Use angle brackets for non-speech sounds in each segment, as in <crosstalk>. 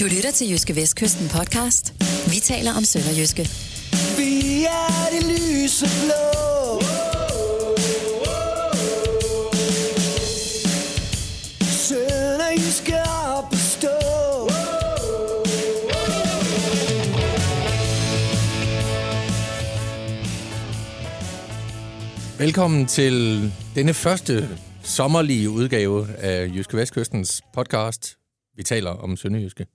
Du lytter til Jyske Vestkysten podcast. Vi taler om Sønderjyske. Vi er det lyse blå. Sønderjyske op at stå. Velkommen til denne første sommerlige udgave af Jyske Vestkystens podcast. Vi taler om Sønderjyske.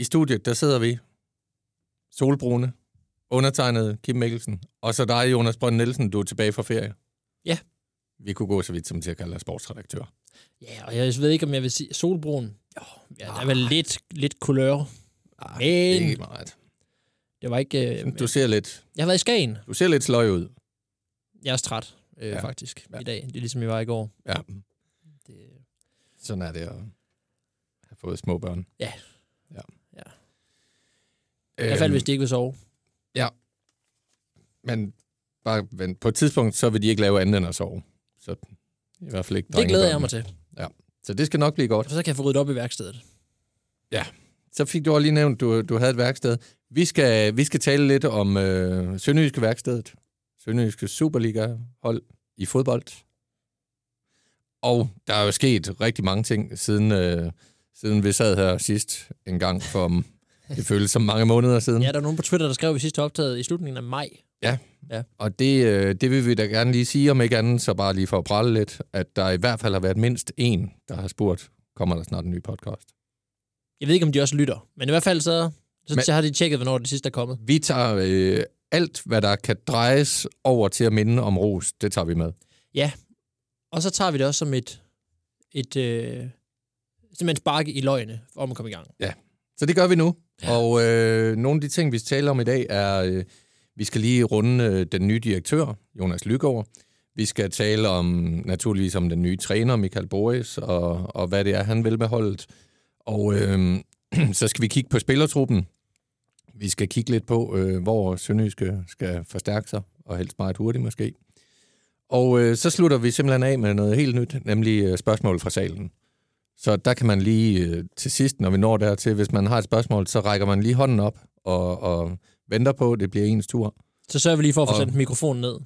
I studiet, der sidder vi, solbrune, undertegnet Kim Mikkelsen, og så dig, Jonas Brønd Nielsen, du er tilbage fra ferie. Ja. Vi kunne gå så vidt som til at kalde dig sportsredaktør. Ja, og jeg ved ikke, om jeg vil sige solbrun. Jo, ja, der er vel lidt, lidt kulør. Ah, Men- Ikke meget. Det var ikke... Øh, Du ser lidt, jeg har været i Skagen. du ser lidt sløj ud. Jeg er også træt, øh, Ja. faktisk, Ja. i dag. Det er ligesom, jeg var i går. Ja, Det, sådan er det at have fået små børn. Ja. Ja. I hvert fald, Øhm, hvis de ikke vil sove. Men bare vent. på et tidspunkt, så vil de ikke lave andet end at sove. Så i hvert fald ikke Det glæder jeg mig til. Så det skal nok blive godt. For så kan jeg få ryddet op i værkstedet. Så fik du også lige nævnt, du, du havde et værksted. Vi skal, vi skal tale lidt om øh, Sønderjyske værkstedet. Sønderjyske Superliga-hold i fodbold. Og der er jo sket rigtig mange ting, siden, øh, siden vi sad her sidst en gang for, det føles som mange måneder siden. Ja, der er nogen på Twitter, der skrev, at vi sidste optaget i slutningen af maj. Og det, øh, det vil vi da gerne lige sige, om ikke andet, så bare lige for at prale lidt, at der i hvert fald har været mindst en, der har spurgt, kommer der snart en ny podcast? Jeg ved ikke, om de også lytter. Men i hvert fald så, så, Men- så har de tjekket, hvornår det sidste er kommet. Vi tager øh, alt, hvad der kan drejes over til at minde om ros, det tager vi med. Og så tager vi det også som et, et øh, simpelthen spark i løgene, om at komme i gang. Så det gør vi nu. Ja. Og øh, nogle af de ting, vi skal tale om i dag, er, øh, vi skal lige runde øh, den nye direktør, Jonas Lygaard. Vi skal tale om naturligvis om den nye træner, Michael Boris, og, og hvad det er, han vil med holdet. Og øh, <clears throat> så skal vi kigge på spillertruppen. Vi skal kigge lidt på, øh, hvor Sønderjyske skal forstærke sig, og helst meget hurtigt måske. Og øh, så slutter vi simpelthen af med noget helt nyt, nemlig øh, spørgsmål fra salen. Så der kan man lige øh, til sidst, når vi når dertil, hvis man har et spørgsmål, så rækker man lige hånden op og, og venter på, at det bliver ens tur. Så sørger vi lige for at få sendt mikrofonen ned.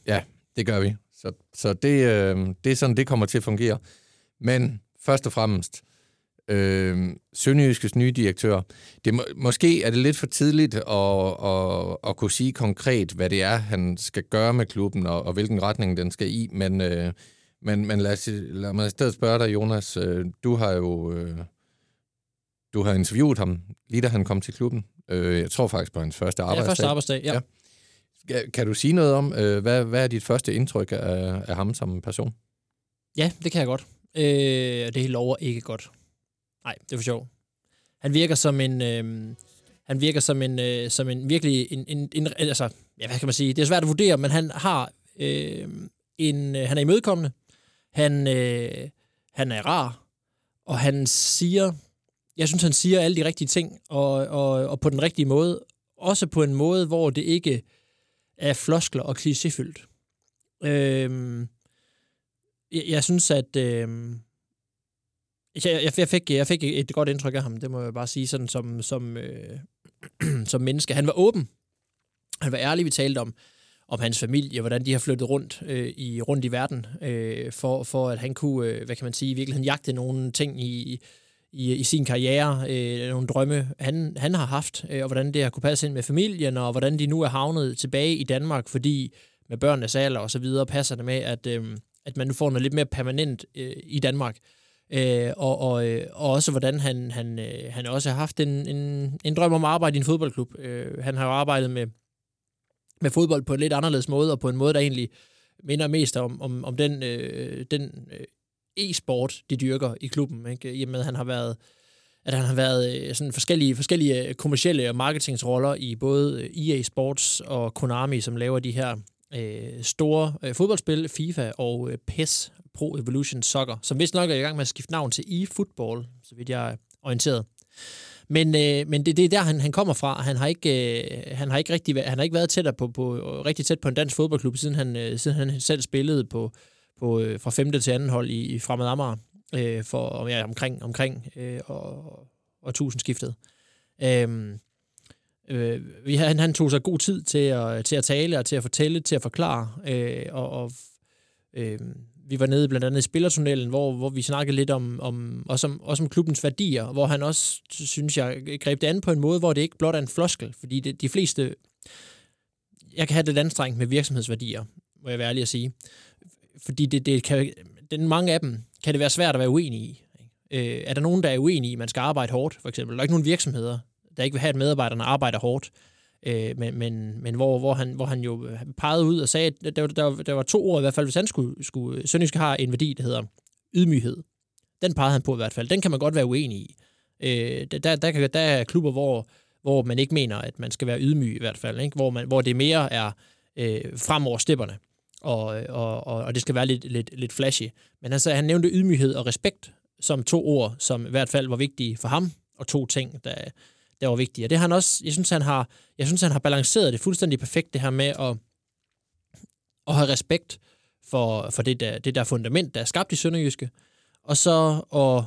Det gør vi. Så, så det, øh, det er sådan, det kommer til at fungere. Men først og fremmest, øh, Sønderjyskes nye direktør. Det, må, måske er det lidt for tidligt at, at, at kunne sige konkret, hvad det er, han skal gøre med klubben, og, og hvilken retning den skal i. Men, øh, men, men lad, os, lad mig i stedet spørge dig, Jonas. Øh, du har jo øh, du har interviewet ham, lige da han kom til klubben. Øh, jeg tror faktisk på hans første Ja, arbejdsdag. første arbejdsdag. Ja. Ja. Kan- du sige noget om, øh, hvad, hvad er dit første indtryk af, af ham som person? Ja, det kan jeg godt. Øh, det lover ikke godt. Nej, det er for sjov. Han virker som en... Øh, han virker som en, øh, som en virkelig... En, en, en, altså, ja, hvad kan man sige? Det er svært at vurdere, men han har øh, en... Øh, han er imødekommende. Han, øh, han er rar. Og han siger... Jeg synes, han siger alle de rigtige ting, og, og, og på den rigtige måde. Også på en måde, hvor det ikke er floskler og klichéfyldt. Øh, jeg, jeg synes, at... Øh, jeg, jeg, jeg, fik, jeg fik et godt indtryk af ham, det må jeg bare sige, sådan som, som, øh, <clears throat> som menneske. Han var åben. Han var ærlig. Vi talte om, om hans familie, hvordan de har flyttet rundt øh, i rundt i verden, øh, for, for at han kunne, øh, hvad kan man sige, i virkeligheden jagte nogle ting i, i, i sin karriere, øh, nogle drømme, han, han har haft, øh, og hvordan det har kunne passe ind med familien, og hvordan de nu er havnet tilbage i Danmark, fordi med børnenes alder og så videre, passer det med, at, øh, at man nu får noget lidt mere permanent øh, i Danmark. Øh, og, og, øh, og også hvordan han, han, øh, han også har haft en, en, en drøm om at arbejde i en fodboldklub. Øh, han har jo arbejdet med, med fodbold på en lidt anderledes måde, og på en måde, der egentlig minder mest om, om, om den, øh, den øh, e-sport, de dyrker i klubben. Ikke? I og med, at han har været at han har været øh, sådan forskellige, forskellige øh, kommersielle og marketingsroller i både øh, EA Sports og Konami, som laver de her øh, store øh, fodboldspil, FIFA og øh, PES, Pro Evolution Soccer, som vist nok er i gang med at skifte navn til eFootball, så vidt jeg er orienteret. Men, øh, men det, det er der, han, han kommer fra. Han har ikke, øh, han har ikke, rigtig, han har ikke været tættere på, på, rigtig tæt på en dansk fodboldklub, siden han, øh, siden han selv spillede på, på, øh, fra 5. til anden hold i, i Fremad Amager øh, for ja, omkring, omkring øh, og, årtusindskiftet. Øhm, øh, vi, han, han tog sig god tid til at, til at tale og til at fortælle, til at forklare, øh, og, og øh, vi var nede blandt andet i spillertunnelen, hvor, hvor vi snakkede lidt om, om, også, om, også om klubbens værdier, hvor han også, synes jeg, greb det an på en måde, hvor det ikke blot er en floskel, fordi det, de fleste, jeg kan have det anstrengt med virksomhedsværdier, må jeg være ærlig at sige, fordi det, det kan, den, mange af dem kan det være svært at være uenig i. Øh, er der nogen, der er uenige i, at man skal arbejde hårdt, for eksempel? Der er ikke nogen virksomheder, der ikke vil have, at medarbejderne arbejder hårdt. Øh, men men, men hvor, hvor, han, hvor han jo øh, pegede ud og sagde, at der, der, der var to ord i hvert fald, hvis han skulle... skulle øh, Sønderjysk har en værdi, der hedder ydmyghed. Den pegede han på i hvert fald. Den kan man godt være uenig i. Øh, der, der, kan, der er klubber, hvor, hvor man ikke mener, at man skal være ydmyg i hvert fald. Ikke? Hvor, man, hvor det mere er øh, frem over. Og, og, og, og det skal være lidt, lidt, lidt flashy. Men han, sagde, han nævnte ydmyghed og respekt som to ord, som i hvert fald var vigtige for ham, og to ting, der, der var vigtige. Og det har han også, jeg synes, han har, jeg synes, han har balanceret det fuldstændig perfekt, det her med at, at have respekt for, for det, der, det der fundament, der er skabt i Sønderjyske, og så og,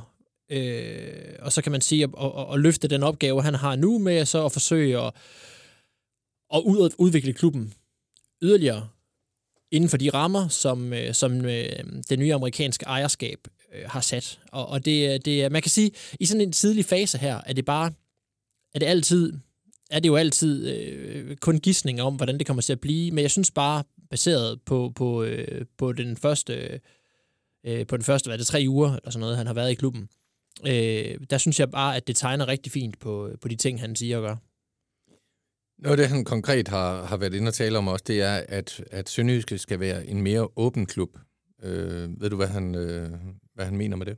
øh, og så kan man sige at, at, at, løfte den opgave, han har nu med så at forsøge at, at udvikle klubben yderligere inden for de rammer, som, øh, som øh, det nye amerikanske ejerskab øh, har sat. Og, og det, det, man kan sige, i sådan en tidlig fase her, er det bare, er det altid, er det jo altid øh, kun gissninger om, hvordan det kommer til at blive, men jeg synes bare, baseret på, på, øh, på den første, øh, på den første, hvad det, tre uger, eller sådan noget, han har været i klubben, øh, der synes jeg bare, at det tegner rigtig fint på, på de ting, han siger og gør. Noget af det, han konkret har, har været inde og tale om også, det er, at, at Sønderjyske skal være en mere åben klub. Øh, ved du, hvad han, øh, hvad han mener med det?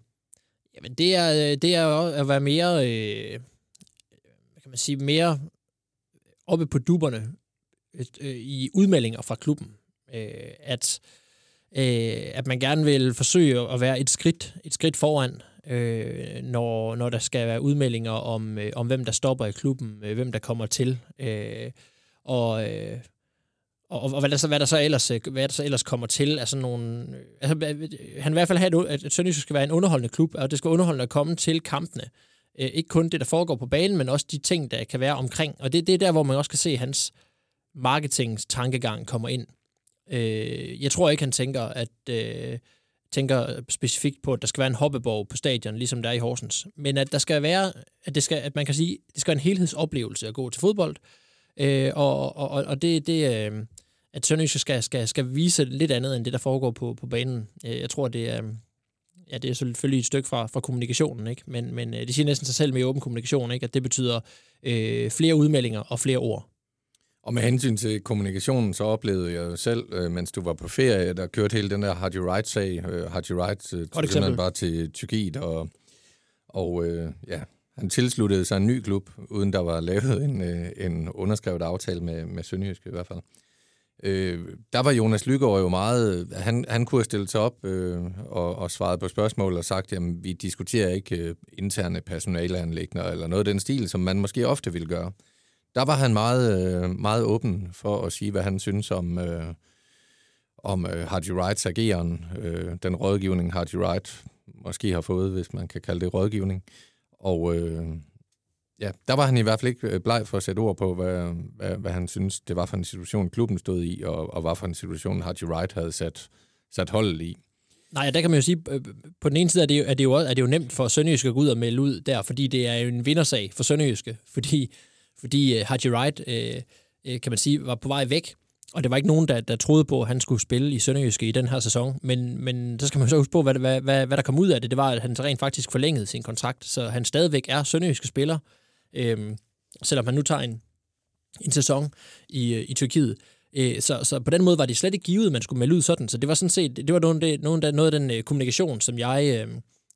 Jamen, det er, det er at være mere, øh, kan man sige, mere oppe på duberne øh, i udmeldinger fra klubben. Øh, at, øh, at man gerne vil forsøge at være et skridt, et skridt foran øh, når, når der skal være udmeldinger om, øh, om hvem der stopper i klubben, øh, hvem der kommer til, øh, og, øh, og, og hvad, der så, hvad, der så ellers, øh, hvad der så ellers kommer til af sådan nogle... Øh, altså, han vil i hvert fald have, at, at Sønderjysk skal være en underholdende klub, og det skal underholdende at komme til kampene. Øh, ikke kun det, der foregår på banen, men også de ting, der kan være omkring. Og det, det er der, hvor man også kan se, hans marketingstankegang kommer ind. Øh, jeg tror ikke, han tænker, at... Øh, tænker specifikt på, at der skal være en hoppeborg på stadion, ligesom der er i Horsens. Men at der skal være, at, det skal, at man kan sige, det skal være en helhedsoplevelse at gå til fodbold. Øh, og, og, og det, det øh, at Sønderjyske skal, skal, skal vise lidt andet, end det, der foregår på, på banen. Øh, jeg tror, det er, ja, det er selvfølgelig et stykke fra, fra kommunikationen, ikke? men, men øh, det siger næsten sig selv med åben kommunikation, ikke? at det betyder øh, flere udmeldinger og flere ord. Og med hensyn til kommunikationen, så oplevede jeg selv, øh, mens du var på ferie, der kørte hele den der Hard You Right-sag. Øh, Hard You Right øh, tog simpelthen bare til Tyrkiet, og, og øh, ja, han tilsluttede sig en ny klub, uden der var lavet en, øh, en underskrevet aftale med, med Sønderjysk i hvert fald. Øh, der var Jonas Lygaard jo meget... Han, han kunne have stillet sig op øh, og, og svaret på spørgsmål og sagt, jamen, vi diskuterer ikke øh, interne personaleanlægner eller noget af den stil, som man måske ofte vil gøre der var han meget, øh, meget åben for at sige, hvad han synes om, øh, om øh, Hardy Wrights ageren, øh, den rådgivning, Hardy Wright måske har fået, hvis man kan kalde det rådgivning. Og øh, ja, der var han i hvert fald ikke øh, bleg for at sætte ord på, hvad, hvad, hvad han synes, det var for en situation, klubben stod i, og, og hvad for en situation Haji Wright havde sat, sat holdet i. Nej, der kan man jo sige, øh, på den ene side er det jo, er det jo, er det jo nemt for Sønderjyske at gå ud og melde ud der, fordi det er jo en vindersag for Sønderjyske, fordi fordi øh, Haji Wright, øh, kan man sige, var på vej væk, og det var ikke nogen, der, der troede på, at han skulle spille i Sønderjyske i den her sæson. Men, men så skal man så huske på, hvad, hvad, hvad, hvad der kom ud af det. Det var, at han så rent faktisk forlængede sin kontrakt, så han stadigvæk er Sønderjyske spiller, øhm, selvom han nu tager en, en sæson i, øh, i Tyrkiet. Øh, så, så på den måde var det slet ikke givet, at man skulle melde ud sådan. Så det var sådan set, det var noget, det, noget, noget af den øh, kommunikation, som jeg, øh,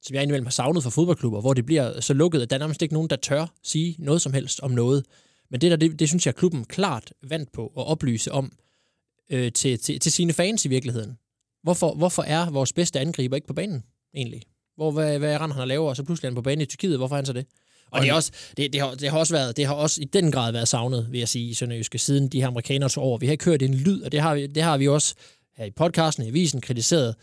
som jeg indimellem har savnet fra fodboldklubber, hvor det bliver så lukket, at der er nærmest ikke nogen, der tør sige noget som helst om noget. Men det der, det, det synes jeg, klubben klart vandt på at oplyse om øh, til, til, til sine fans i virkeligheden. Hvorfor, hvorfor er vores bedste angriber ikke på banen, egentlig? Hvor, hvad, hvad er han har lavet, og så pludselig er han på banen i Tyrkiet? Hvorfor er han så det? Og det, er også, det, det, har, det, har også været, det har også i den grad været savnet, vil jeg sige, i Sønderjyske, siden de her amerikanere tog over. Vi har ikke hørt en lyd, og det har, vi, det har vi også her i podcasten, i avisen, kritiseret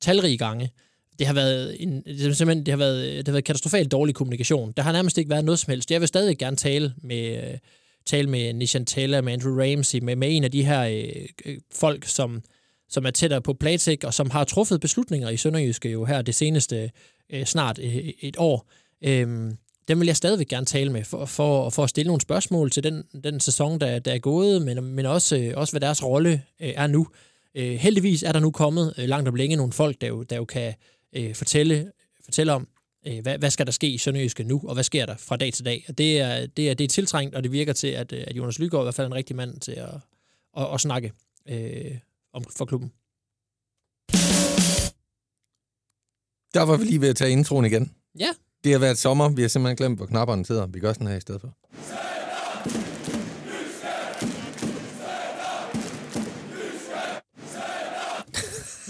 talrige gange det har været en, det har simpelthen det har været, det har været katastrofalt dårlig kommunikation. Der har nærmest ikke været noget som helst. Jeg vil stadig gerne tale med, øh, tale med Nishan Taylor, med Andrew Ramsey, med, med en af de her øh, øh folk, som, som er tættere på Platik, og som har truffet beslutninger i Sønderjyske jo her det seneste øh, snart øh, et år. Øh, dem vil jeg stadigvæk gerne tale med, for, for, for at stille nogle spørgsmål til den, den sæson, der, der er gået, men, men også, øh, også hvad deres rolle øh, er nu. Øh, heldigvis er der nu kommet øh, langt om længe nogle folk, der jo, der jo kan øh, fortælle, fortælle om, øh, hvad, hvad skal der ske i Sønderjyske nu, og hvad sker der fra dag til dag. Og det er, det er, det er tiltrængt, og det virker til, at, øh, at Jonas Lygaard i hvert fald en rigtig mand til at, at, at snakke øh, om for klubben. Der var vi lige ved at tage introen igen. Ja, Det har været sommer. Vi har simpelthen glemt, hvor knapperne sidder. Vi gør sådan her i stedet for.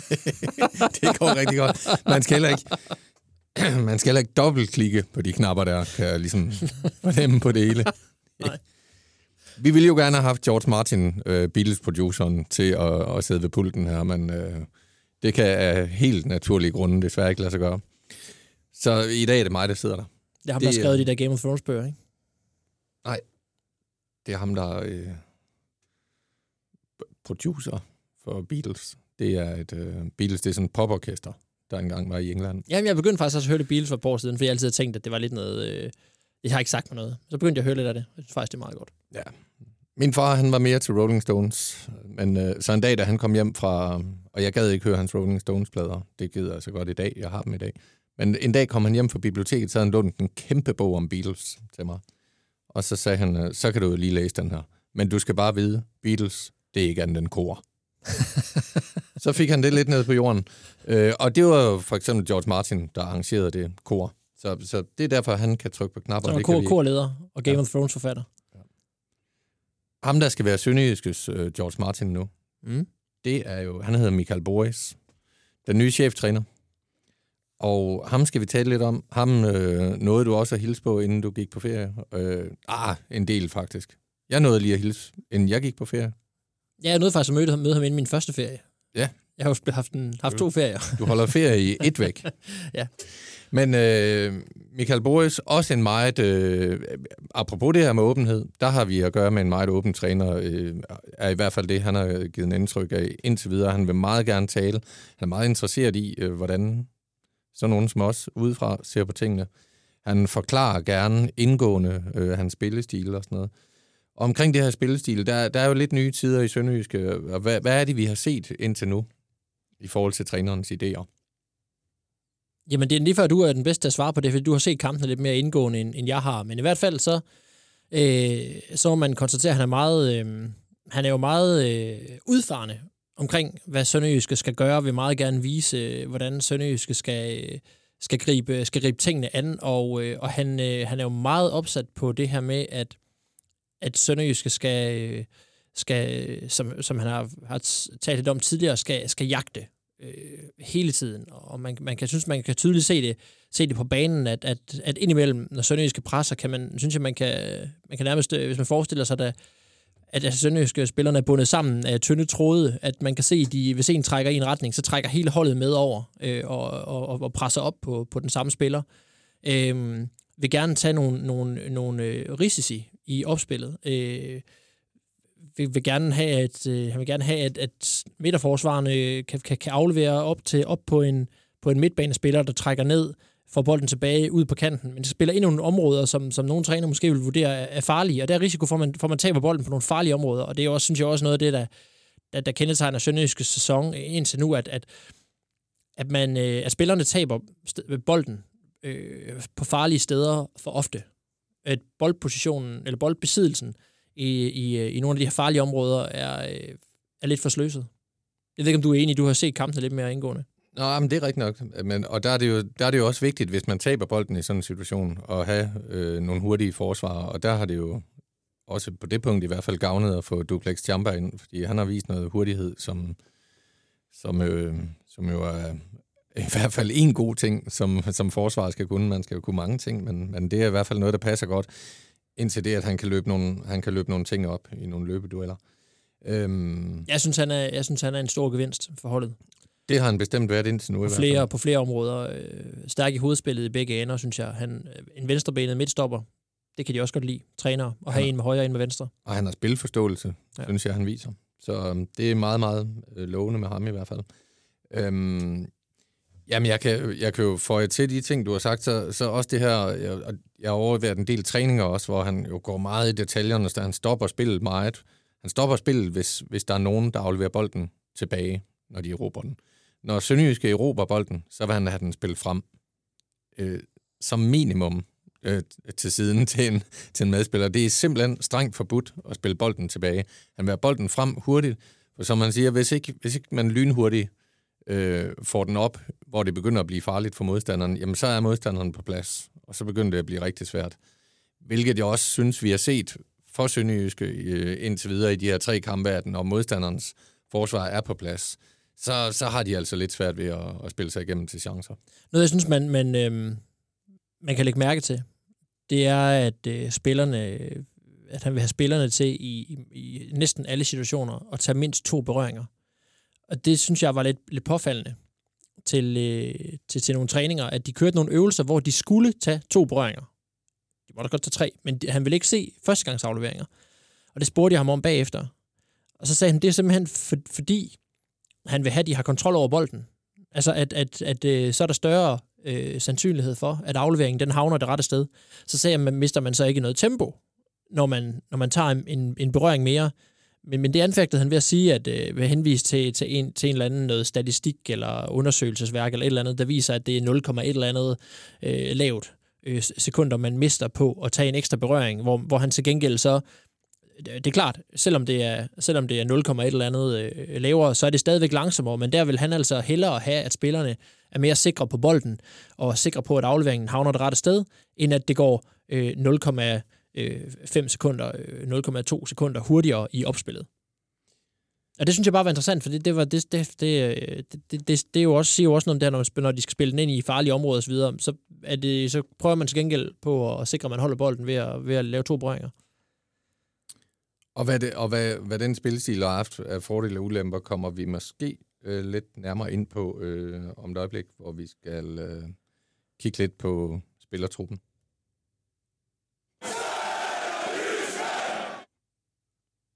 <laughs> det går rigtig godt. Man skal heller ikke, <clears throat> man skal heller ikke dobbeltklikke på de knapper der, kan jeg ligesom <laughs> fornemme på det hele. Nej. Vi ville jo gerne have haft George Martin, øh, Beatles-produceren, til at, at sidde ved pulten her, men øh, det kan af helt naturlige grunde desværre ikke lade sig gøre. Så i dag er det mig, der sidder der. det har Det der er- skrevet de der Game of Thrones bøger, ikke? Det er ham, der er øh, producer for Beatles. Det er et øh, Beatles, det er sådan et poporkester, der engang var i England. Jamen, jeg begyndte faktisk også at høre det Beatles for et par år siden, for jeg altid har tænkt, at det var lidt noget... Øh, jeg har ikke sagt mig noget. Så begyndte jeg at høre lidt af det. Jeg synes faktisk, det er meget godt. Ja. Min far, han var mere til Rolling Stones, men øh, så en dag, da han kom hjem fra, og jeg gad ikke høre hans Rolling Stones-plader, det gider jeg så godt i dag, jeg har dem i dag. Men en dag kom han hjem fra biblioteket, så havde han lånt en kæmpe bog om Beatles til mig. Og så sagde han, øh, så kan du jo lige læse den her. Men du skal bare vide, Beatles, det er ikke andet end kor. <laughs> så fik han det lidt ned på jorden. Øh, og det var for eksempel George Martin, der arrangerede det kor. Så, så det er derfor, han kan trykke på knapper. Så er det kan kor, korleder og Game Ja. of Thrones forfatter. Ham, der skal være Sønderjyskes øh, George Martin nu, Mm. det er jo, han hedder Michael Boris, den nye cheftræner. Og ham skal vi tale lidt om. Ham øh, nåede du også at hilse på, inden du gik på ferie. Øh, ah, en del faktisk. Jeg nåede lige at hilse, inden jeg gik på ferie. Ja, jeg nåede faktisk at møde ham, møde ham inden min første ferie. Ja. Jeg har jo haft, en, haft to ferier. Du holder ferie i et væk. <laughs> Ja. Men øh, Michael Boris, også en meget... Øh, apropos det her med åbenhed, der har vi at gøre med en meget åben træner, øh, er i hvert fald det, han har givet en indtryk af indtil videre. Han vil meget gerne tale. Han er meget interesseret i, øh, hvordan sådan nogen som os udefra ser på tingene. Han forklarer gerne indgående øh, hans spillestil og sådan noget. Og omkring det her spillestil, der, der er jo lidt nye tider i Sønderjyske. Øh, og hvad, hvad er det, vi har set indtil nu i forhold til trænerens idéer? Jamen, det er lige før, du er den bedste til at svare på det, fordi du har set kampene lidt mere indgående, end, end jeg har. Men i hvert fald så, øh, så må man konstatere, at han er meget, øh, han er jo meget øh, udfarende omkring, hvad Sønderjyske skal gøre, vil meget gerne vise, øh, hvordan Sønderjyske skal, øh, skal, gribe, skal gribe tingene an, og, øh, og han, han er jo meget opsat på det her med, at, at Sønderjyske skal, skal som, som han har, har talt lidt om tidligere, skal, skal jagte øh, hele tiden. Og man, man kan synes, man kan tydeligt se det, se det på banen, at, at, at indimellem, når Sønderjyske presser, kan man, synes jeg, man kan, man kan nærmest, hvis man forestiller sig, at, at altså, Sønderjyske spillerne er bundet sammen af tynde tråde, at man kan se, at de, hvis en trækker i en retning, så trækker hele holdet med over øh, og, og, og presser op på, på den samme spiller. Øh, vil gerne tage nogle, nogle, nogle øh, risici i opspillet. Øh, vil, vil gerne have, at, øh, han vil gerne have, at, at midterforsvarerne kan, kan, kan aflevere op til op på en, på en midtbanespiller, der trækker ned, får bolden tilbage ud på kanten. Men det spiller ind i nogle områder, som, som nogle træner måske vil vurdere er, farlige, og der er risiko for, at man, for, at man taber bolden på nogle farlige områder, og det er også, synes jeg også noget af det, der, der, der kendetegner Sønderjyske sæson indtil nu, at, at, at, man, øh, at spillerne taber bolden øh, på farlige steder for ofte. At boldpositionen, eller boldbesiddelsen, i, i, i nogle af de her farlige områder er, øh, er lidt for sløset. Jeg ved ikke, om du er enig, du har set kampene lidt mere indgående. Nå, ah, men det er rigtigt nok. Men, og der er, det jo, der er det jo også vigtigt, hvis man taber bolden i sådan en situation, at have øh, nogle hurtige forsvarer. Og der har det jo også på det punkt i hvert fald gavnet at få Duplex Chamber ind, fordi han har vist noget hurtighed, som, som, øh, som jo er i hvert fald en god ting, som, som forsvaret skal kunne. Man skal jo kunne mange ting, men, men det er i hvert fald noget, der passer godt, indtil det, at han kan løbe nogle, han kan løbe nogle ting op i nogle løbedueller. Øhm, Jeg synes, han er, jeg synes, han er en stor gevinst for holdet. Det har han bestemt været indtil nu. i på hvert flere, fald. på flere områder. Øh, stærk i hovedspillet i begge ender, synes jeg. Han, øh, en venstrebenet midtstopper, det kan de også godt lide, træner, og have Ja. en med højre og en med venstre. Og han har spilforståelse, Ja. synes jeg, han viser. Så øhm, det er meget, meget øh, lovende med ham i hvert fald. Øhm, jamen, jeg kan, jeg kan jo få til de ting, du har sagt, så, så også det her, jeg, og jeg har overværet en del træninger også, hvor han jo går meget i detaljerne, så han stopper spillet meget. Han stopper spillet, hvis, hvis der er nogen, der afleverer bolden tilbage, når de erobrer den. Når Sønderjyske erobrer bolden, så vil han have den spillet frem. Øh, som minimum øh, til siden til en, til en medspiller. Det er simpelthen strengt forbudt at spille bolden tilbage. Han vil have bolden frem hurtigt, for som man siger, hvis ikke, hvis ikke man lynhurtigt øh, får den op, hvor det begynder at blive farligt for modstanderen, jamen så er modstanderen på plads, og så begynder det at blive rigtig svært. Hvilket jeg også synes, vi har set for Sønderjyske øh, indtil videre i de her tre kampe, at når modstanderens forsvar er på plads, så, så har de altså lidt svært ved at, at spille sig igennem til chancer. Noget, jeg synes, man, man, øh, man kan lægge mærke til, det er, at øh, spillerne, at han vil have spillerne til i, i, i næsten alle situationer at tage mindst to berøringer. Og det synes jeg var lidt, lidt påfaldende til, øh, til, til nogle træninger, at de kørte nogle øvelser, hvor de skulle tage to berøringer. De måtte godt tage tre, men de, han ville ikke se førstegangsafleveringer. Og det spurgte jeg ham om bagefter. Og så sagde han, det er simpelthen for, fordi, han vil have, at de har kontrol over bolden. Altså, at, at, at øh, så er der større øh, sandsynlighed for, at afleveringen den havner det rette sted. Så ser jeg, man mister man så ikke noget tempo, når man, når man tager en, en, en berøring mere. Men, men det anfægtede han ved at sige, at øh, ved henvise til, til, en, til en eller anden noget statistik eller undersøgelsesværk eller et eller andet, der viser, at det er 0,1 eller andet øh, lavt øh, sekunder, man mister på at tage en ekstra berøring, hvor, hvor han til gengæld så det er klart, selvom det er, selvom det er 0,1 eller andet øh, lavere, så er det stadigvæk langsommere, men der vil han altså hellere have, at spillerne er mere sikre på bolden, og sikre på, at afleveringen havner det rette sted, end at det går øh, 0,5 øh, sekunder, øh, 0,2 sekunder hurtigere i opspillet. Og det synes jeg bare var interessant, for det, det, var, det, det, det, øh, det, det, det, er jo også, siger jo også noget om det her, når, man når de skal spille den ind i farlige områder osv., så, er det, så prøver man til gengæld på at sikre, at man holder bolden ved at, ved at lave to berøringer. Og hvad, det, og hvad, hvad den spilstil har haft af fordele og ulemper, kommer vi måske øh, lidt nærmere ind på øh, om et øjeblik, hvor vi skal øh, kigge lidt på spillertruppen.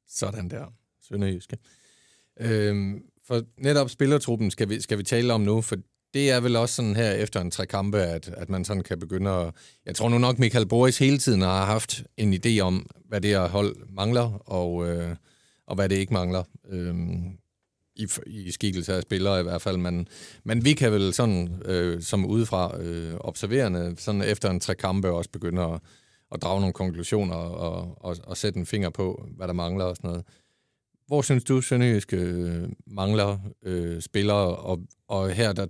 Sådan der, Sønderjyske. Øhm, for netop spillertruppen skal vi, skal vi tale om nu, for det er vel også sådan her efter en tre kampe, at, at man sådan kan begynde at... Jeg tror nu nok, Michael Boris hele tiden har haft en idé om, hvad det her hold mangler, og, øh, og hvad det ikke mangler. Øh, i, i skikkelse af spillere i hvert fald, men, men vi kan vel sådan øh, som udefra øh, observerende, sådan efter en tre kampe også begynde at, at drage nogle konklusioner og, og, og sætte en finger på, hvad der mangler og sådan noget. Hvor synes du, Sønderjysk øh, mangler øh, spillere, og, og her der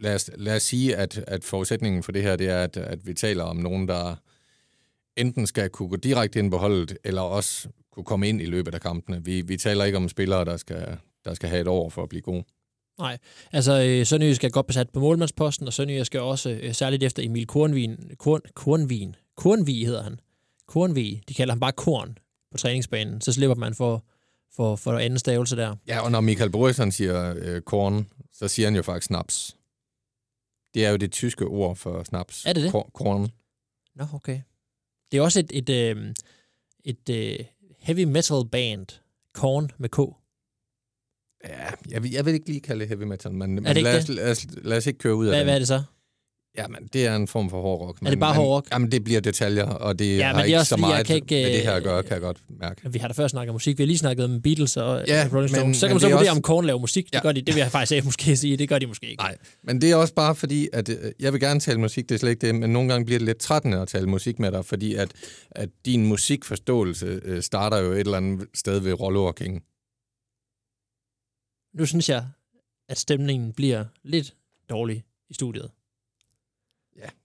lad os, lad os sige, at, at forudsætningen for det her, det er, at, at vi taler om nogen, der enten skal kunne gå direkte ind på holdet, eller også kunne komme ind i løbet af kampene. Vi, vi taler ikke om spillere, der skal, der skal have et år for at blive gode. Nej, altså øh, Sønderjysk skal godt besat på målmandsposten, og Sønderjysk skal også, øh, særligt efter Emil Kornvin, Korn, Kornvin, Kornvig hedder han, Kornvig, de kalder ham bare Korn på træningsbanen, så slipper man for, for, for anden stavelse der. Ja, og når Michael Borisson siger øh, korn, så siger han jo faktisk snaps. Det er jo det tyske ord for snaps. Er det det? Kor- Korn. Nå, okay. Det er også et, et, øh, et øh, heavy metal band, Korn med K. Ja, jeg vil, jeg vil ikke lige kalde det heavy metal, men, men det lad, os, det? lad, os, lad os ikke køre ud af Hvad, den. hvad er det så? Jamen, det er en form for hård rock. Men, det bare hård rock? Jamen, det bliver detaljer, og det Ja, ja, har det er ikke også så meget ikke, med det her at øh, kan jeg godt mærke. Vi har da før snakket om musik. Vi har lige snakket om Beatles og Ja, øh, Rolling men- Stones. Så kan man så det er vurdere, også- om Korn laver musik. Det Ja. gør de. Det vil jeg faktisk måske sige. Det gør de måske ikke. Nej, men det er også bare fordi, at øh, jeg vil gerne tale musik, det er slet ikke det, men nogle gange bliver det lidt trættende at tale musik med dig, fordi at, at din musikforståelse øh, starter jo et eller andet sted ved Rollo King. Nu synes jeg, at stemningen bliver lidt dårlig i studiet.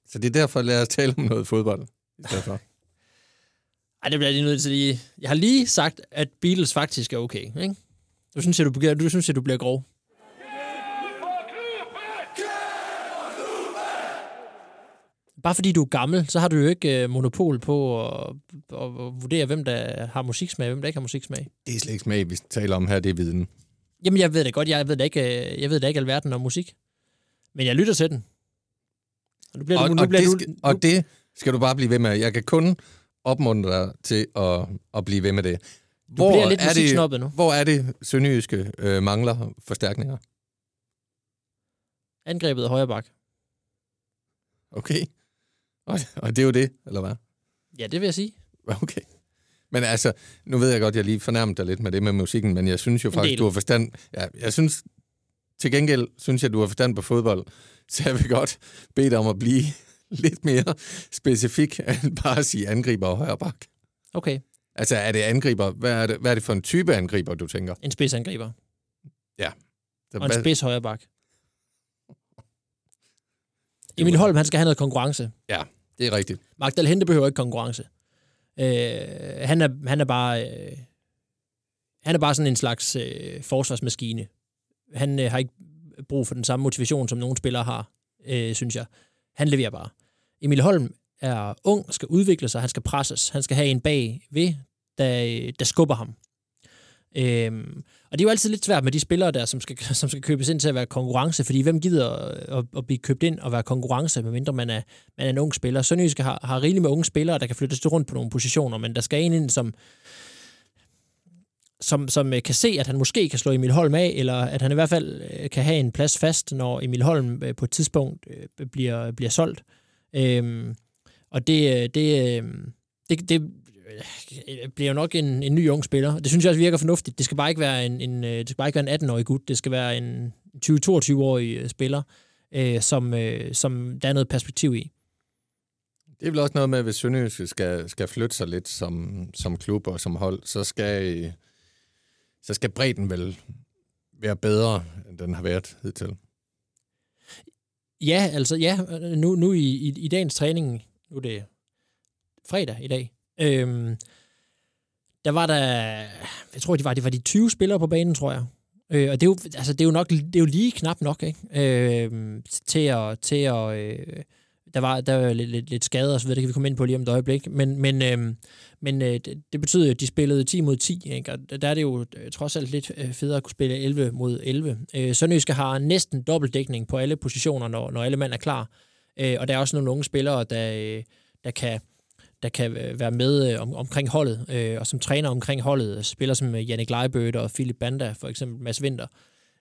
Så det er derfor, lad os tale om noget fodbold i stedet for. <laughs> Ej, det bliver jeg lige nødt til lige... Jeg har lige sagt, at Beatles faktisk er okay, ikke? Du synes, at du, bliver- du, synes, at du bliver grov. Bare fordi du er gammel, så har du jo ikke øh, monopol på at, at, at vurdere, hvem der har musiksmag og hvem der ikke har musiksmag. Det er slet ikke smag, vi taler om her, det er viden. Jamen, jeg ved det godt. Jeg ved da ikke, øh, jeg ved da ikke alverden om musik. Men jeg lytter til den. Og, nu bliver Og, du, nu og, bliver det du, skal, og det skal du bare blive ved med. Jeg kan kun opmuntre dig til at, at blive ved med det. du bliver lidt er det, nu. hvor er det, Sønderjyske øh, mangler forstærkninger? Angrebet af højre bak. Okay. Og, og det er jo det, eller hvad? Ja, det vil jeg sige. <laughs> Okay. Men altså, nu ved jeg godt, jeg lige fornærmede dig lidt med det med musikken, men jeg synes jo faktisk, du har forstand... Ja, jeg synes, til gengæld synes jeg, du har forstand på fodbold, så jeg vil godt bede dig om at blive <laughs> lidt mere specifik, end bare at sige angriber og højre bak. Okay, Altså, er det angriber? Hvad er det, hvad er det for en type angriber, du tænker? en spidsangriber. Så, Og en spids højre bak. Emil Holm, han skal have noget konkurrence. Det er rigtigt. Magdal Hente behøver ikke konkurrence. Øh, han, er, han er bare... Øh, han er bare sådan en slags øh, forsvarsmaskine. Han øh, har ikke brug for den samme motivation, som nogle spillere har, øh, synes jeg. Han leverer bare. Emil Holm er ung, skal udvikle sig, han skal presses, han skal have en bag ved, der, øh, der skubber ham. Øhm, og det er jo altid lidt svært med de spillere der, som skal, <laughs> som skal købes ind til at være konkurrence, fordi hvem gider at, at, at blive købt ind og være konkurrence, medmindre man er, man er en ung spiller. Sønderjyske har, har rigeligt med unge spillere, der kan flyttes rundt på nogle positioner, men der skal en ind, som, som, som øh, kan se, at han måske kan slå Emil Holm af, eller at han i hvert fald øh, kan have en plads fast, når Emil Holm øh, på et tidspunkt bliver, bliver solgt. Øhm, og det, øhm, det, det, det bliver jo nok en, en ny ung spiller. Det synes jeg også virker fornuftigt. Det skal bare ikke være en, en, det skal bare ikke være en 18-årig gut. Det skal være en 20-22-årig spiller, øh, som, øh, som der er noget perspektiv i. Det er vel også noget med, at hvis Sønderjyske skal, skal flytte sig lidt som, som klub og som hold, så skal, så skal bredden vel være bedre, end den har været hidtil. Ja, altså ja, nu, nu i, i, i dagens træning, nu er det fredag i dag, øhm, der var der, jeg tror, det var, det var de 20 spillere på banen, tror jeg. Øh, og det er, jo, altså, det er jo nok, det er jo lige knap nok, ikke? Øh, til at, til at øh, der var, der var lidt, lidt, lidt skade og så videre, det kan vi komme ind på lige om et øjeblik, men, men, øh, men øh, det, det betyder jo, at de spillede 10 mod 10, ikke? og der er det jo øh, trods alt lidt øh, federe at kunne spille 11 mod 11. Øh, Sønderjyske har næsten dobbeltdækning på alle positioner, når, når alle mand er klar, øh, og der er også nogle unge spillere, der, øh, der kan der kan være med om, omkring holdet, øh, og som træner omkring holdet, spiller som Jannik Leibødt og Philip Banda, for eksempel Mads Winter.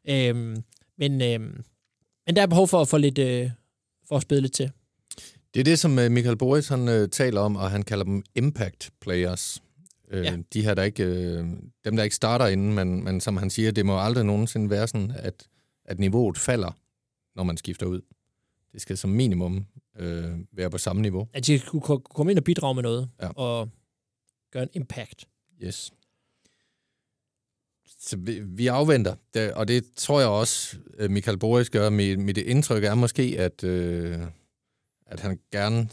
Øh, men, øh, men der er behov for at få lidt, øh, for at spille lidt til. Det er det, som øh, Michael Boris han, øh, taler om, og han kalder dem impact players. Øh, Ja. De her, der ikke, øh, dem, der ikke starter inden, men, men som han siger, det må aldrig nogensinde være sådan, at, at niveauet falder, når man skifter ud. Det skal som minimum øh, være på samme niveau. At de ko- komme ind og bidrage med noget, Ja. og gøre en impact. Yes. Så vi, vi afventer, det, og det tror jeg også, øh, Michael Boris gør. Mit, mit indtryk er måske, at, øh, at han gerne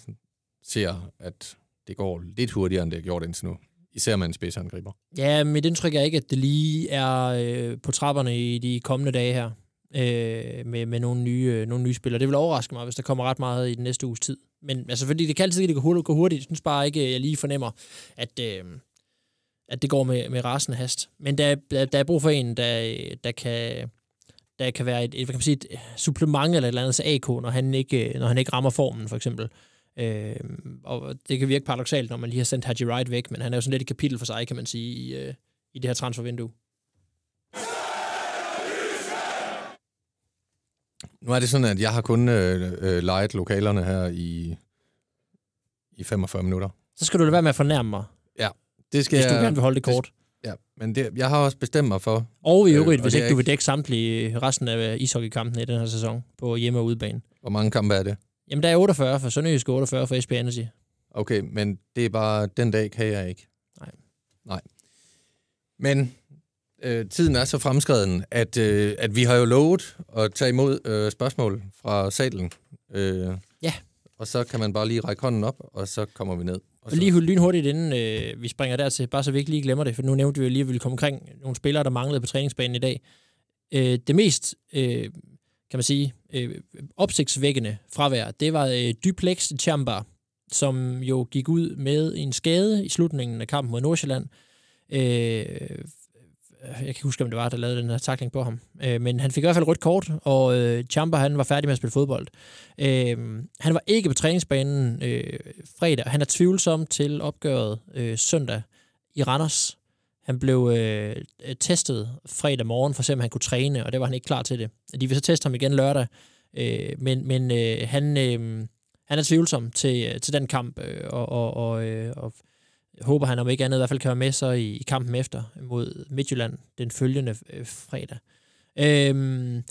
ser, at det går lidt hurtigere, end det har gjort indtil nu. Især med en spidsangriber. Ja, mit indtryk er ikke, at det lige er øh, på trapperne i de kommende dage her, øh, med, med nogle nye, øh, nogle nye spillere. Det vil overraske mig, hvis der kommer ret meget i den næste uges tid. Men altså, fordi det kan altid det kan hurtigt, gå hurtigt. Jeg synes bare ikke, jeg lige fornemmer, at, øh, at det går med, med rasende hast. Men der, der, der er brug for en, der, der kan der kan være et, et, hvad kan man sige, et supplement eller et eller andet til AK, når han ikke, når han ikke rammer formen, for eksempel. Øh, og det kan virke paradoxalt, når man lige har sendt Haji Wright væk, men han er jo sådan lidt et kapitel for sig, kan man sige, i, øh, i det her transfervindue. Nu er det sådan, at jeg har kun øh, øh, lejet lokalerne her i, i 45 minutter. Så skal du lade være med at fornærme mig, Det skal hvis du jeg, gerne vil holde det kort. Ja, men det, jeg har også bestemt mig for, Og i Øh, øvrigt, og hvis ikke du vil dække samtlige resten af ishockeykampene i den her sæson på hjemme- og udebane. hvor mange kampe er det. Jamen, der er 48 for Sønderjysk og 48 for SP Energy. Okay, men det er bare, den dag kan jeg ikke. Nej. Nej. Men øh, tiden er så fremskreden, at, øh, at vi har jo lovet at tage imod øh, spørgsmål fra salen. Øh, Ja. Og så kan man bare lige række hånden op, og så kommer vi ned. Og Og lige lynhurtigt, inden øh, vi springer dertil, bare så vi ikke lige glemmer det, for nu nævnte vi jo lige, at vi ville komme omkring nogle spillere, der manglede på træningsbanen i dag. Øh, det mest, øh, kan man sige, øh, opsigtsvækkende fravær, det var øh, Duplex Chamba, som jo gik ud med en skade i slutningen af kampen mod Nordsjælland. Øh, jeg kan ikke huske, om det var, der lavede den her takling på ham. Øh, men han fik i hvert fald rødt kort, og øh, Champa, han var færdig med at spille fodbold. Øh, han var ikke på træningsbanen øh, fredag. Han er tvivlsom til opgøret øh, søndag i Randers. Han blev øh, testet fredag morgen, for at se, om han kunne træne, og det var han ikke klar til det. De vil så teste ham igen lørdag, øh, men, men øh, han, øh, han er tvivlsom til, øh, til den kamp, øh, og, og, og, øh, og håber han om ikke andet i hvert fald kan være med så i, i kampen efter mod Midtjylland den følgende øh, fredag. Øhm,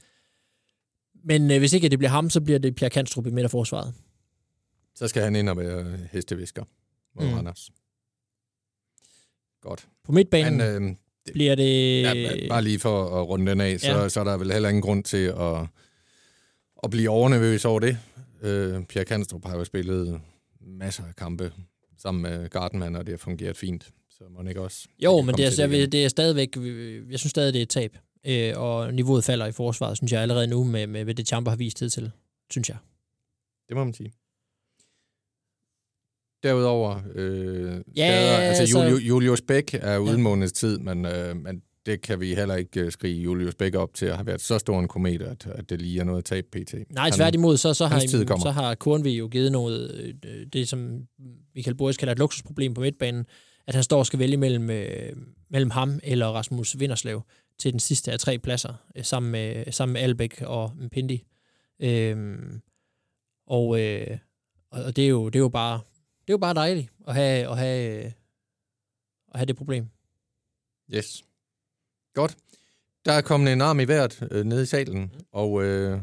men øh, hvis ikke det bliver ham, så bliver det Pierre Kanstrup i midterforsvaret. Så skal han ind og være hestevisker mod Mm. Randers. Godt. På midtbanen Men øh, bliver det... ja, bare lige for at runde den af, så, Ja. ja. så er der vel heller ingen grund til at, at blive overnervøs over det. Øh, Pierre Kanstrup har jo spillet masser af kampe sammen med Gardenman, og det har fungeret fint. Så må ikke også... Jo, men det er, det, igen. det er stadigvæk... Jeg synes stadig, det er et tab. Øh, og niveauet falder i forsvaret, synes jeg allerede nu, med, med, med det Champa har vist tid til, synes jeg. Det må man sige. Derudover, øh, Ja, skader, altså altså- Julius Bæk er uden ja. måneds tid, men, øh, men det kan vi heller ikke øh, skrige Julius Bæk op til at have været så stor en komet, at, at det lige er noget at tabe pt. Nej, tværtimod, så, så, har, så har Kornvig jo givet noget, øh, det som Michael Boris kalder et luksusproblem på midtbanen, at han står og skal vælge mellem, øh, mellem ham eller Rasmus Vinderslev til den sidste af tre pladser, øh, sammen med, sammen med Albæk og Mpindi. Øhm, og, øh, og det, er jo, det er jo bare det er jo bare dejligt at have, at have, øh, at have det problem. Yes. Godt. Der er kommet en arm i vejret øh, nede i salen, og øh,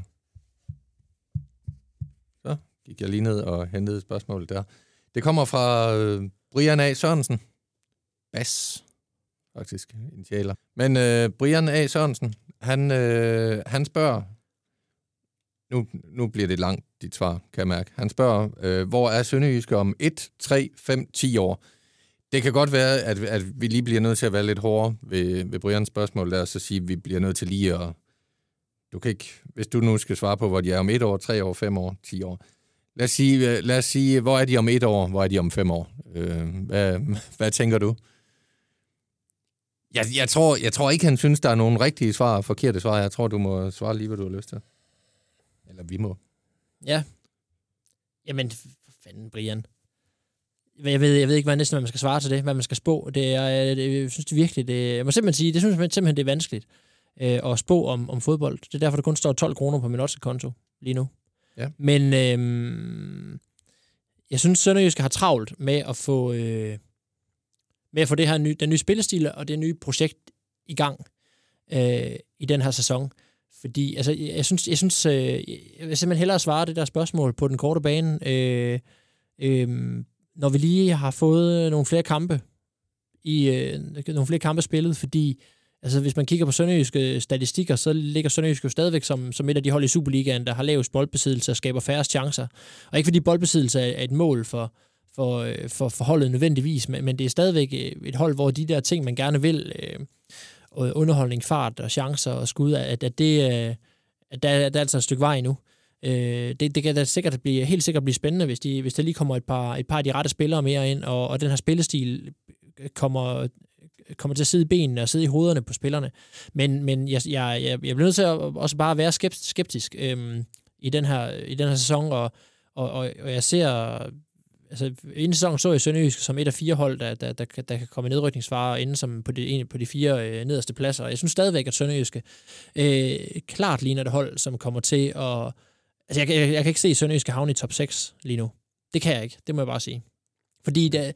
så gik jeg lige ned og hentede spørgsmålet der. Det kommer fra øh, Brian A. Sørensen. Bas, faktisk, initialer. Men øh, Brian A. Sørensen, han, øh, han spørger, nu, nu bliver det langt, dit svar, kan jeg mærke. Han spørger, øh, hvor er Sønderjyske om 1, 3, 5, 10 år? Det kan godt være, at, at vi lige bliver nødt til at være lidt hårdere ved, ved Brians spørgsmål der, og så sige, at vi bliver nødt til lige at... Du kan ikke, hvis du nu skal svare på, hvor de er om et år, tre år, fem år, ti år. Lad os sige, øh, lad os sige hvor er de om et år, hvor er de om fem år? Øh, hvad, <laughs> hvad tænker du? Jeg, jeg, tror, jeg tror ikke, han synes, der er nogen rigtige svar og forkerte svar. Jeg tror, du må svare lige, hvad du har lyst til. Eller vi må. Ja. Jamen, for fanden, Brian. Jeg ved, jeg ved ikke, hvad næsten hvad man skal svare til det, hvad man skal spå. Det er, det, jeg synes det virkelig, det, jeg må simpelthen sige, det synes jeg simpelthen, det er vanskeligt øh, at spå om, om fodbold. Det er derfor, der kun står 12 kroner på min konto lige nu. Ja. Men øh, jeg synes, Sønderjyske har travlt med at få, øh, med at få det her nye, den nye spillestil og det nye projekt i gang øh, i den her sæson. Fordi altså, jeg, jeg synes, jeg, synes øh, jeg vil simpelthen hellere svare det der spørgsmål på den korte bane, øh, øh, når vi lige har fået øh, nogle flere kampe i øh, nogle flere kampe spillet, fordi altså, hvis man kigger på sønderjyske øh, statistikker, så ligger Sønderjysk jo stadigvæk som, som et af de hold i Superligaen, der har lavest boldbesiddelse og skaber færrest chancer. Og ikke fordi boldbesiddelse er, et mål for, for, øh, for, for holdet nødvendigvis, men, men det er stadigvæk et hold, hvor de der ting, man gerne vil, øh, og underholdning, fart og chancer og skud, at, at det øh, at der, der er altså et stykke vej endnu. Øh, det, det kan da sikkert blive, helt sikkert blive spændende, hvis, de, hvis der lige kommer et par, et par af de rette spillere mere ind, og, og den her spillestil kommer, kommer til at sidde i benene og sidde i hovederne på spillerne. Men, men jeg, jeg, jeg, jeg bliver nødt til at også bare være skeptisk øhm, i, den her, i den her sæson, og, og, og, og jeg ser... Altså, inden sæsonen så jeg Sønderjysk som et af fire hold, der, der, der, der, kan komme i nedrykningsfare inden som på de, på de fire øh, nederste pladser. Og jeg synes stadigvæk, at Sønderjyske øh, klart ligner det hold, som kommer til at... Altså, jeg, jeg, jeg kan ikke se Sønderjyske havne i top 6 lige nu. Det kan jeg ikke, det må jeg bare sige. Fordi det,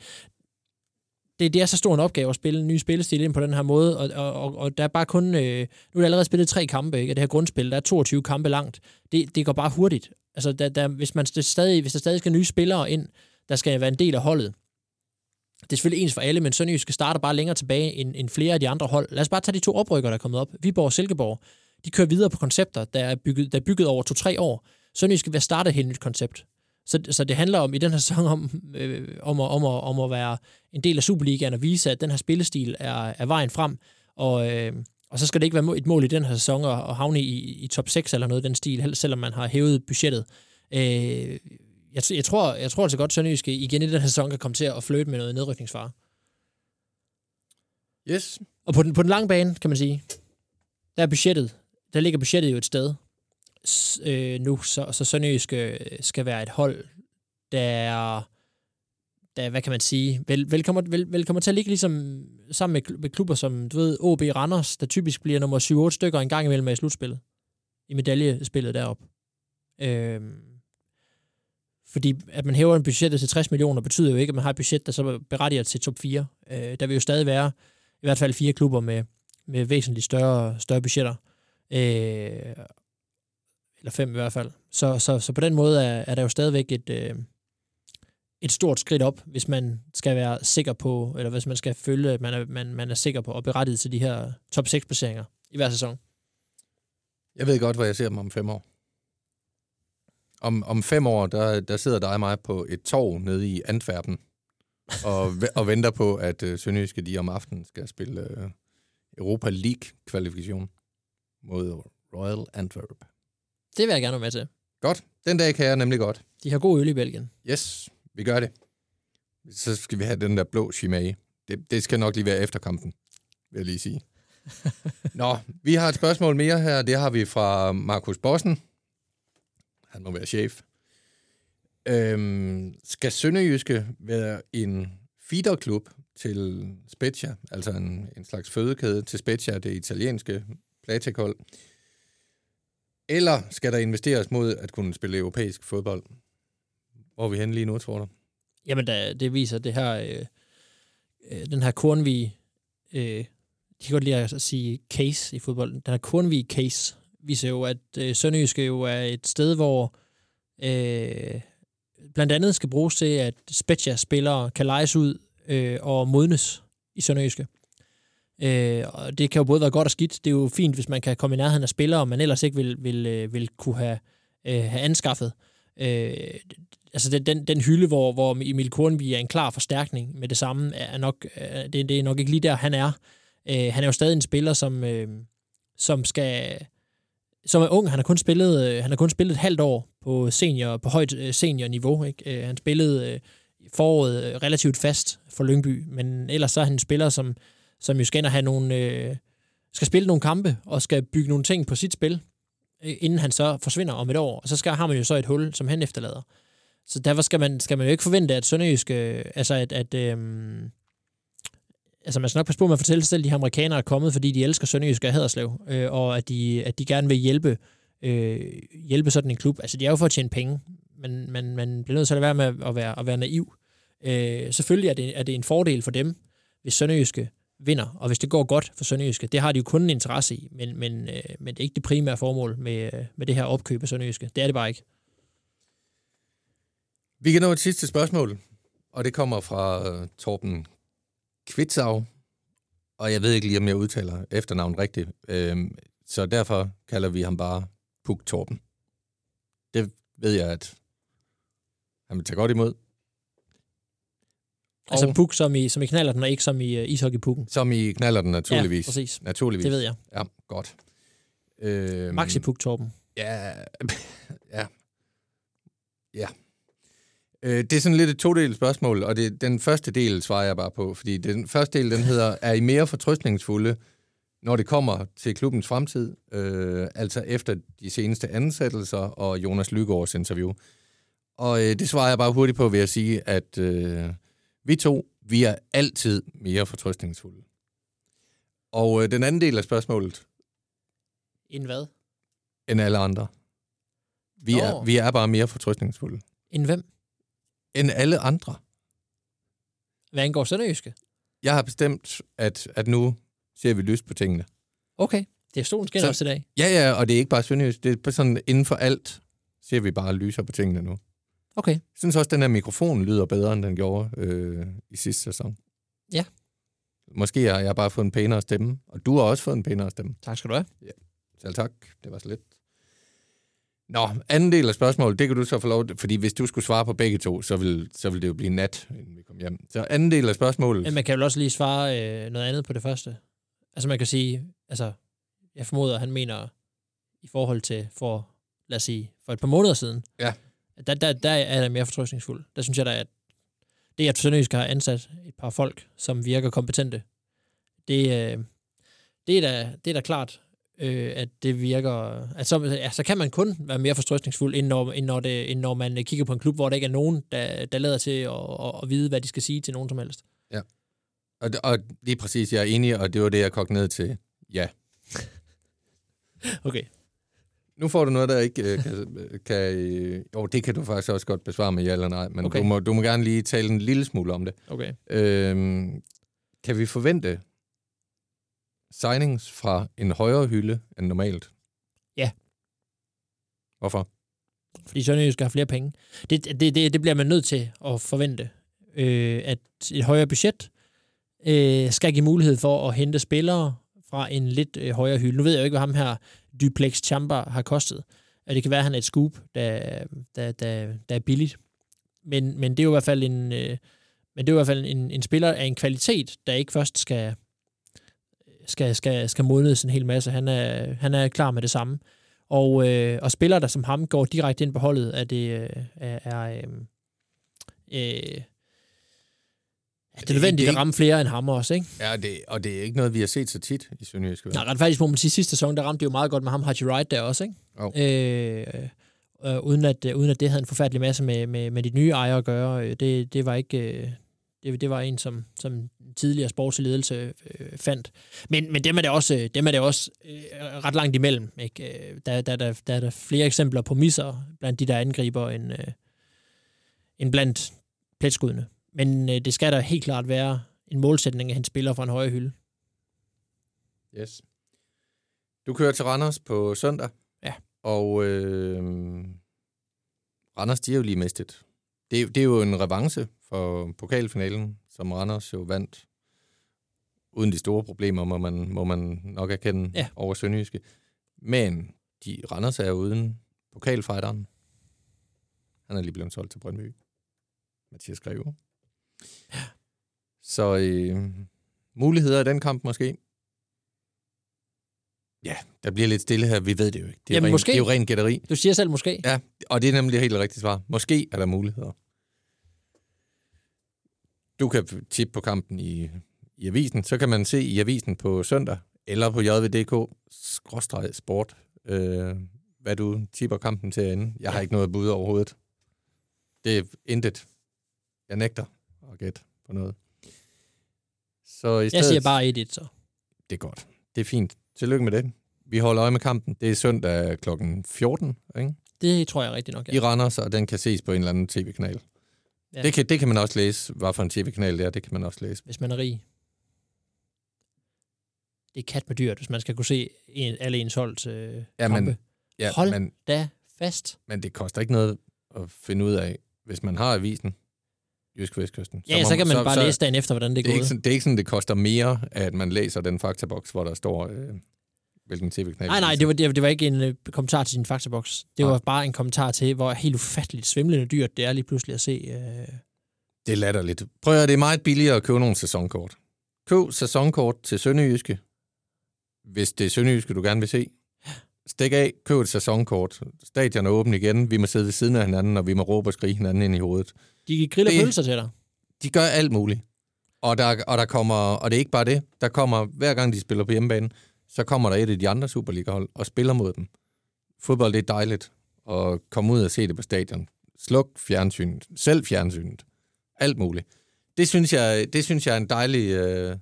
det, det er så stor en opgave at spille en ny spillestil ind på den her måde, og, og, og, og der er bare kun... Øh, nu er der allerede spillet tre kampe, ikke? Og det her grundspil, der er 22 kampe langt. Det, det går bare hurtigt. Altså, der, der, hvis, man stadig, hvis der stadig skal nye spillere ind, der skal være en del af holdet. Det er selvfølgelig ens for alle, men Sønderjyske starter bare længere tilbage end, end flere af de andre hold. Lad os bare tage de to oprykker, der er kommet op. Viborg og Silkeborg. De kører videre på koncepter, der er bygget, der er bygget over to-tre år. Sønderjyske vil starte et helt nyt koncept. Så, så det handler om i den her sæson om, øh, om, at, om, at, om at være en del af Superligaen og vise, at den her spillestil er, er vejen frem. Og, øh, og så skal det ikke være et mål i den her sæson at, at havne i, i top 6 eller noget af den stil, selvom man har hævet budgettet. Øh, jeg, jeg, tror, jeg tror altså godt, at Sønderjyske igen i den her sæson kan komme til at flytte med noget nedrykningsfare. Yes. Og på den, på den lange bane, kan man sige, der er budgettet, der ligger budgettet jo et sted øh, nu, så, så Sønderjysk øh, skal være et hold, der der, hvad kan man sige, vel, vel, kommer, vel, vel kommer til at ligge ligesom sammen med, med klubber som, du ved, OB Randers, der typisk bliver nummer 7-8 stykker en gang imellem i slutspillet, i medaljespillet deroppe. Øh, fordi at man hæver en budget til 60 millioner, betyder jo ikke, at man har et budget, der så berettiger til top 4. Øh, der vil jo stadig være i hvert fald fire klubber med, med væsentligt større, større budgetter. Øh, eller fem i hvert fald. Så, så, så på den måde er, er der jo stadigvæk et, øh, et stort skridt op, hvis man skal være sikker på, eller hvis man skal føle, at man er, man, man er sikker på og berettiget til de her top 6 placeringer i hver sæson. Jeg ved godt, hvor jeg ser dem om fem år. Om, om fem år, der, der sidder dig og mig på et tog nede i Antwerpen og, og venter på, at øh, Sønderjyske de om aftenen skal spille øh, Europa League-kvalifikation mod Royal Antwerp. Det vil jeg gerne være med til. Godt. Den dag kan jeg nemlig godt. De har god øl i Belgien. Yes, vi gør det. Så skal vi have den der blå chimage. Det, det skal nok lige være efter kampen, vil jeg lige sige. <laughs> Nå, vi har et spørgsmål mere her. Det har vi fra Markus Bossen. Han må være chef. Øhm, skal Sønderjyske være en feederklub til Spezia, altså en, en slags fødekæde til Spezia, det italienske platikhold? Eller skal der investeres mod at kunne spille europæisk fodbold? Hvor er vi henne lige nu, tror du? Jamen, da, det viser det her, øh, øh, den her Kornvig, øh, de kan godt lide at sige case i fodbold, den her Kornvig case viser jo, at øh, Sønderjyske jo er et sted, hvor øh, blandt andet skal bruges til, at Spezia-spillere kan lejes ud øh, og modnes i Sønderjyske. Øh, og det kan jo både være godt og skidt. Det er jo fint, hvis man kan komme i nærheden af spillere, man ellers ikke vil, vil, øh, vil kunne have, øh, have anskaffet. Øh, altså den, den, den hylde, hvor, hvor Emil Kornby er en klar forstærkning med det samme, er nok, er- det, det er nok ikke lige der, han er. Øh, han er jo stadig en spiller, som, øh, som skal som er ung. Han har kun spillet, øh, han har kun spillet et halvt år på senior på højt øh, seniorniveau. Ikke? Øh, han spillede øh, foråret øh, relativt fast for Lyngby, men ellers så er han en spiller, som, som jo skal ind og have nogle, øh, skal spille nogle kampe og skal bygge nogle ting på sit spil, øh, inden han så forsvinder om et år. Og så skal, har man jo så et hul, som han efterlader. Så derfor skal man, skal man jo ikke forvente, at Sønderjysk, øh, altså at, at øh, altså man skal nok passe på med at fortælle sig selv, at de her amerikanere er kommet, fordi de elsker Sønderjysk og Haderslev, øh, og at de, at de gerne vil hjælpe, øh, hjælpe sådan en klub. Altså de er jo for at tjene penge, men man, man bliver nødt til at være med at være, at være naiv. Øh, selvfølgelig er det, er det en fordel for dem, hvis Sønderjyske vinder, og hvis det går godt for Sønderjyske. Det har de jo kun en interesse i, men, men, øh, men det er ikke det primære formål med, øh, med det her opkøb af Sønderjyske. Det er det bare ikke. Vi kan nå et sidste spørgsmål, og det kommer fra øh, Torben Kvitsau. Og jeg ved ikke lige, om jeg udtaler efternavnet rigtigt. øh, så derfor kalder vi ham bare Puk Torben. Det ved jeg, at han vil tage godt imod. Altså Og- puk som i, som i knaller den, og ikke som i uh, ishockeypukken. Som I knaller den naturligvis. Ja, præcis. Naturligvis. Det ved jeg. Ja, godt. Øhm, Maxi Puk, Torben. Ja, <laughs> ja. Ja. Øh, det er sådan lidt et todelt spørgsmål, og det, den første del svarer jeg bare på, fordi den første del, den hedder, er I mere fortrøstningsfulde, når det kommer til klubbens fremtid, øh, altså efter de seneste ansættelser og Jonas Lygaards interview. Og øh, det svarer jeg bare hurtigt på ved at sige, at øh, vi to, vi er altid mere fortrøstningsfulde. Og øh, den anden del af spørgsmålet, En hvad? end alle andre. Vi, Nå. er, vi er bare mere fortrøstningsfulde En hvem? end alle andre. Hvad angår Sønderjyske? Jeg har bestemt, at, at nu ser vi lyst på tingene. Okay. Det er stolen skinner Så- også i dag. Ja, ja, og det er ikke bare sønderjysk. Det er sådan, inden for alt ser vi bare lyser på tingene nu. Okay. Jeg synes også, at den her mikrofon lyder bedre, end den gjorde øh, i sidste sæson. Ja. Måske har jeg bare fået en pænere stemme, og du har også fået en pænere stemme. Tak skal du have. Selv tak. Det var så lidt. Nå, anden del af spørgsmålet, det kan du så få lov til, fordi hvis du skulle svare på begge to, så vil, så vil det jo blive nat, inden vi kom hjem. Så anden del af spørgsmålet, Men man kan vel også lige svare øh, noget andet på det første. Altså man kan sige, altså jeg formoder, han mener i forhold til for, lad os sige, for et par måneder siden. Ja. Der, der, der er jeg mere fortrøstningsfuld. Der synes jeg da, at det, at Sønderjysk har ansat et par folk, som virker kompetente, det, Det, øh, det, er, da, det er da klart, øh, at det virker... At så, ja, så kan man kun være mere forstrøstningsfuld, end når, end, når det, end når man kigger på en klub, hvor der ikke er nogen, der, der lader til at, at, at vide, hvad de skal sige til nogen som helst. Og, og lige præcis, jeg er enig, og det var det, jeg kogte ned til. Ja. <laughs> Okay. Nu får du noget, der ikke øh, kan... kan øh, jo, det kan du faktisk også godt besvare med ja eller nej, men Okay. du, må, du må gerne lige tale en lille smule om det. Okay. Øhm, kan vi forvente signings fra en højere hylde end normalt? Ja. Hvorfor? Fordi Sønderjysk skal have flere penge. Det, det, det, det bliver man nødt til at forvente. Øh, at et højere budget øh, skal give mulighed for at hente spillere fra en lidt øh, højere hylde. Nu ved jeg jo ikke, hvad ham her Duplex Chamber har kostet. At det kan være, at han er et scoop, der, der, der, der er billigt. Men, men det er jo i hvert fald en, øh, men det er i hvert fald en, en spiller af en kvalitet, der ikke først skal, skal, skal, skal modnes en hel masse. Han er, han er klar med det samme. Og, øh, og spillere, der som ham går direkte ind på holdet, er det øh, er, øh, øh, øh, det er nødvendigt at ramme flere end ham også, ikke? Ja, det, og det er ikke noget, vi har set så tit i Sønderjysk. vel? Nej, ret faktisk må man sige, sidste sæson, der ramte det jo meget godt med ham, Haji Wright der også, ikke? Jo. Øh, øh, uden, at, øh, uden at det havde en forfærdelig masse med, med, med de nye ejere at gøre. Øh, Det, det var ikke... Øh, det, det var en, som, som tidligere sportslig ledelse øh, fandt. Men, men dem er det også, dem er det også øh, ret langt imellem. Ikke? Øh, Der, der, der, der er der flere eksempler på misser blandt de der angriber end, øh, end blandt pletskuddene. Men øh, det skal der helt klart være en målsætning, at han spiller fra en højere hylde. Yes. Du kører til Randers på søndag. Ja. Og øh, Randers, de er jo lige mistet. Det, er- det er jo en revanche for pokalfinalen, som Randers jo vandt uden de store problemer, må man, må man nok erkende Ja. over Sønderjyske. Men de, Randers er jo uden pokalfighteren. Han er lige blevet solgt til Brøndby. Mathias Greve. Så øh, muligheder i den kamp måske. Ja, der bliver lidt stille her. Vi ved det jo ikke. Det er, Jamen, ren, måske. det er jo ren gætteri. Du siger selv måske. Ja, og det er nemlig helt rigtigt svar. Måske er der muligheder. Du kan tippe på kampen i, i avisen. Så kan man se i avisen på søndag, eller på jvdk sport, øh, hvad du tipper kampen til at ende. Jeg har ikke noget bud overhovedet. Det er intet. Jeg nægter at gætte på noget. Så i stedet, Jeg siger bare 1-1, så. det er godt. Det er fint. Tillykke med det. Vi holder øje med kampen. Det er søndag kl. 14, ikke? Det tror jeg rigtig nok, i ja. Randers, og den kan ses på en eller anden tv-kanal. Ja. Det, kan, det kan man også læse. Hvad for en tv-kanal det er, det kan man også læse. Hvis man er rig. Det er kat med dyrt, hvis man skal kunne se en, alle ens holds øh, Ja, kampe. men, ja, Hold men, da fast. men det koster ikke noget at finde ud af, hvis man har avisen, Jysk Vestkysten. Ja, så, så kan man bare læse dagen efter, hvordan det det er, gået. ikke sådan, det er ikke sådan, det koster mere, at man læser den faktaboks, hvor der står, øh, hvilken tv-kanal. Nej, nej, det var, det, var- det var ikke en øh, kommentar til sin faktaboks. Det Nej. var bare en kommentar til, hvor helt ufatteligt svimlende dyrt det er lige pludselig at se. Øh, Det er latterligt. Prøv at høre, det er meget billigere at købe nogle sæsonkort. Køb sæsonkort til Sønderjyske, hvis det er Sønderjyske, du gerne vil se. Stik af, køb et sæsonkort. Stadion er åben igen. Vi må sidde ved siden af hinanden, og vi må råbe og skrige hinanden ind i hovedet. De griller Det- pølser til dig. De gør alt muligt. Og der, og der kommer, og det er ikke bare det, der kommer, hver gang de spiller på hjemmebane, så kommer der et af de andre Superliga-hold og spiller mod dem. Fodbold, det er dejligt at komme ud og se det på stadion. Sluk fjernsynet, selv fjernsynet, alt muligt. Det synes jeg, det synes jeg er en dejlig øh,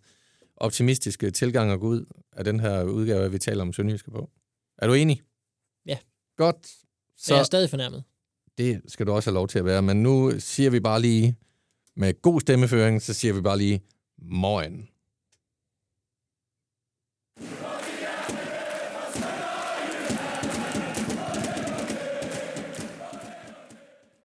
optimistisk øh, tilgang at gå ud af den her udgave, vi taler om Sønderjyske på. Er du enig? Ja. Godt. Så jeg er stadig fornærmet det skal du også have lov til at være. Men nu siger vi bare lige, med god stemmeføring, så siger vi bare lige, morgen.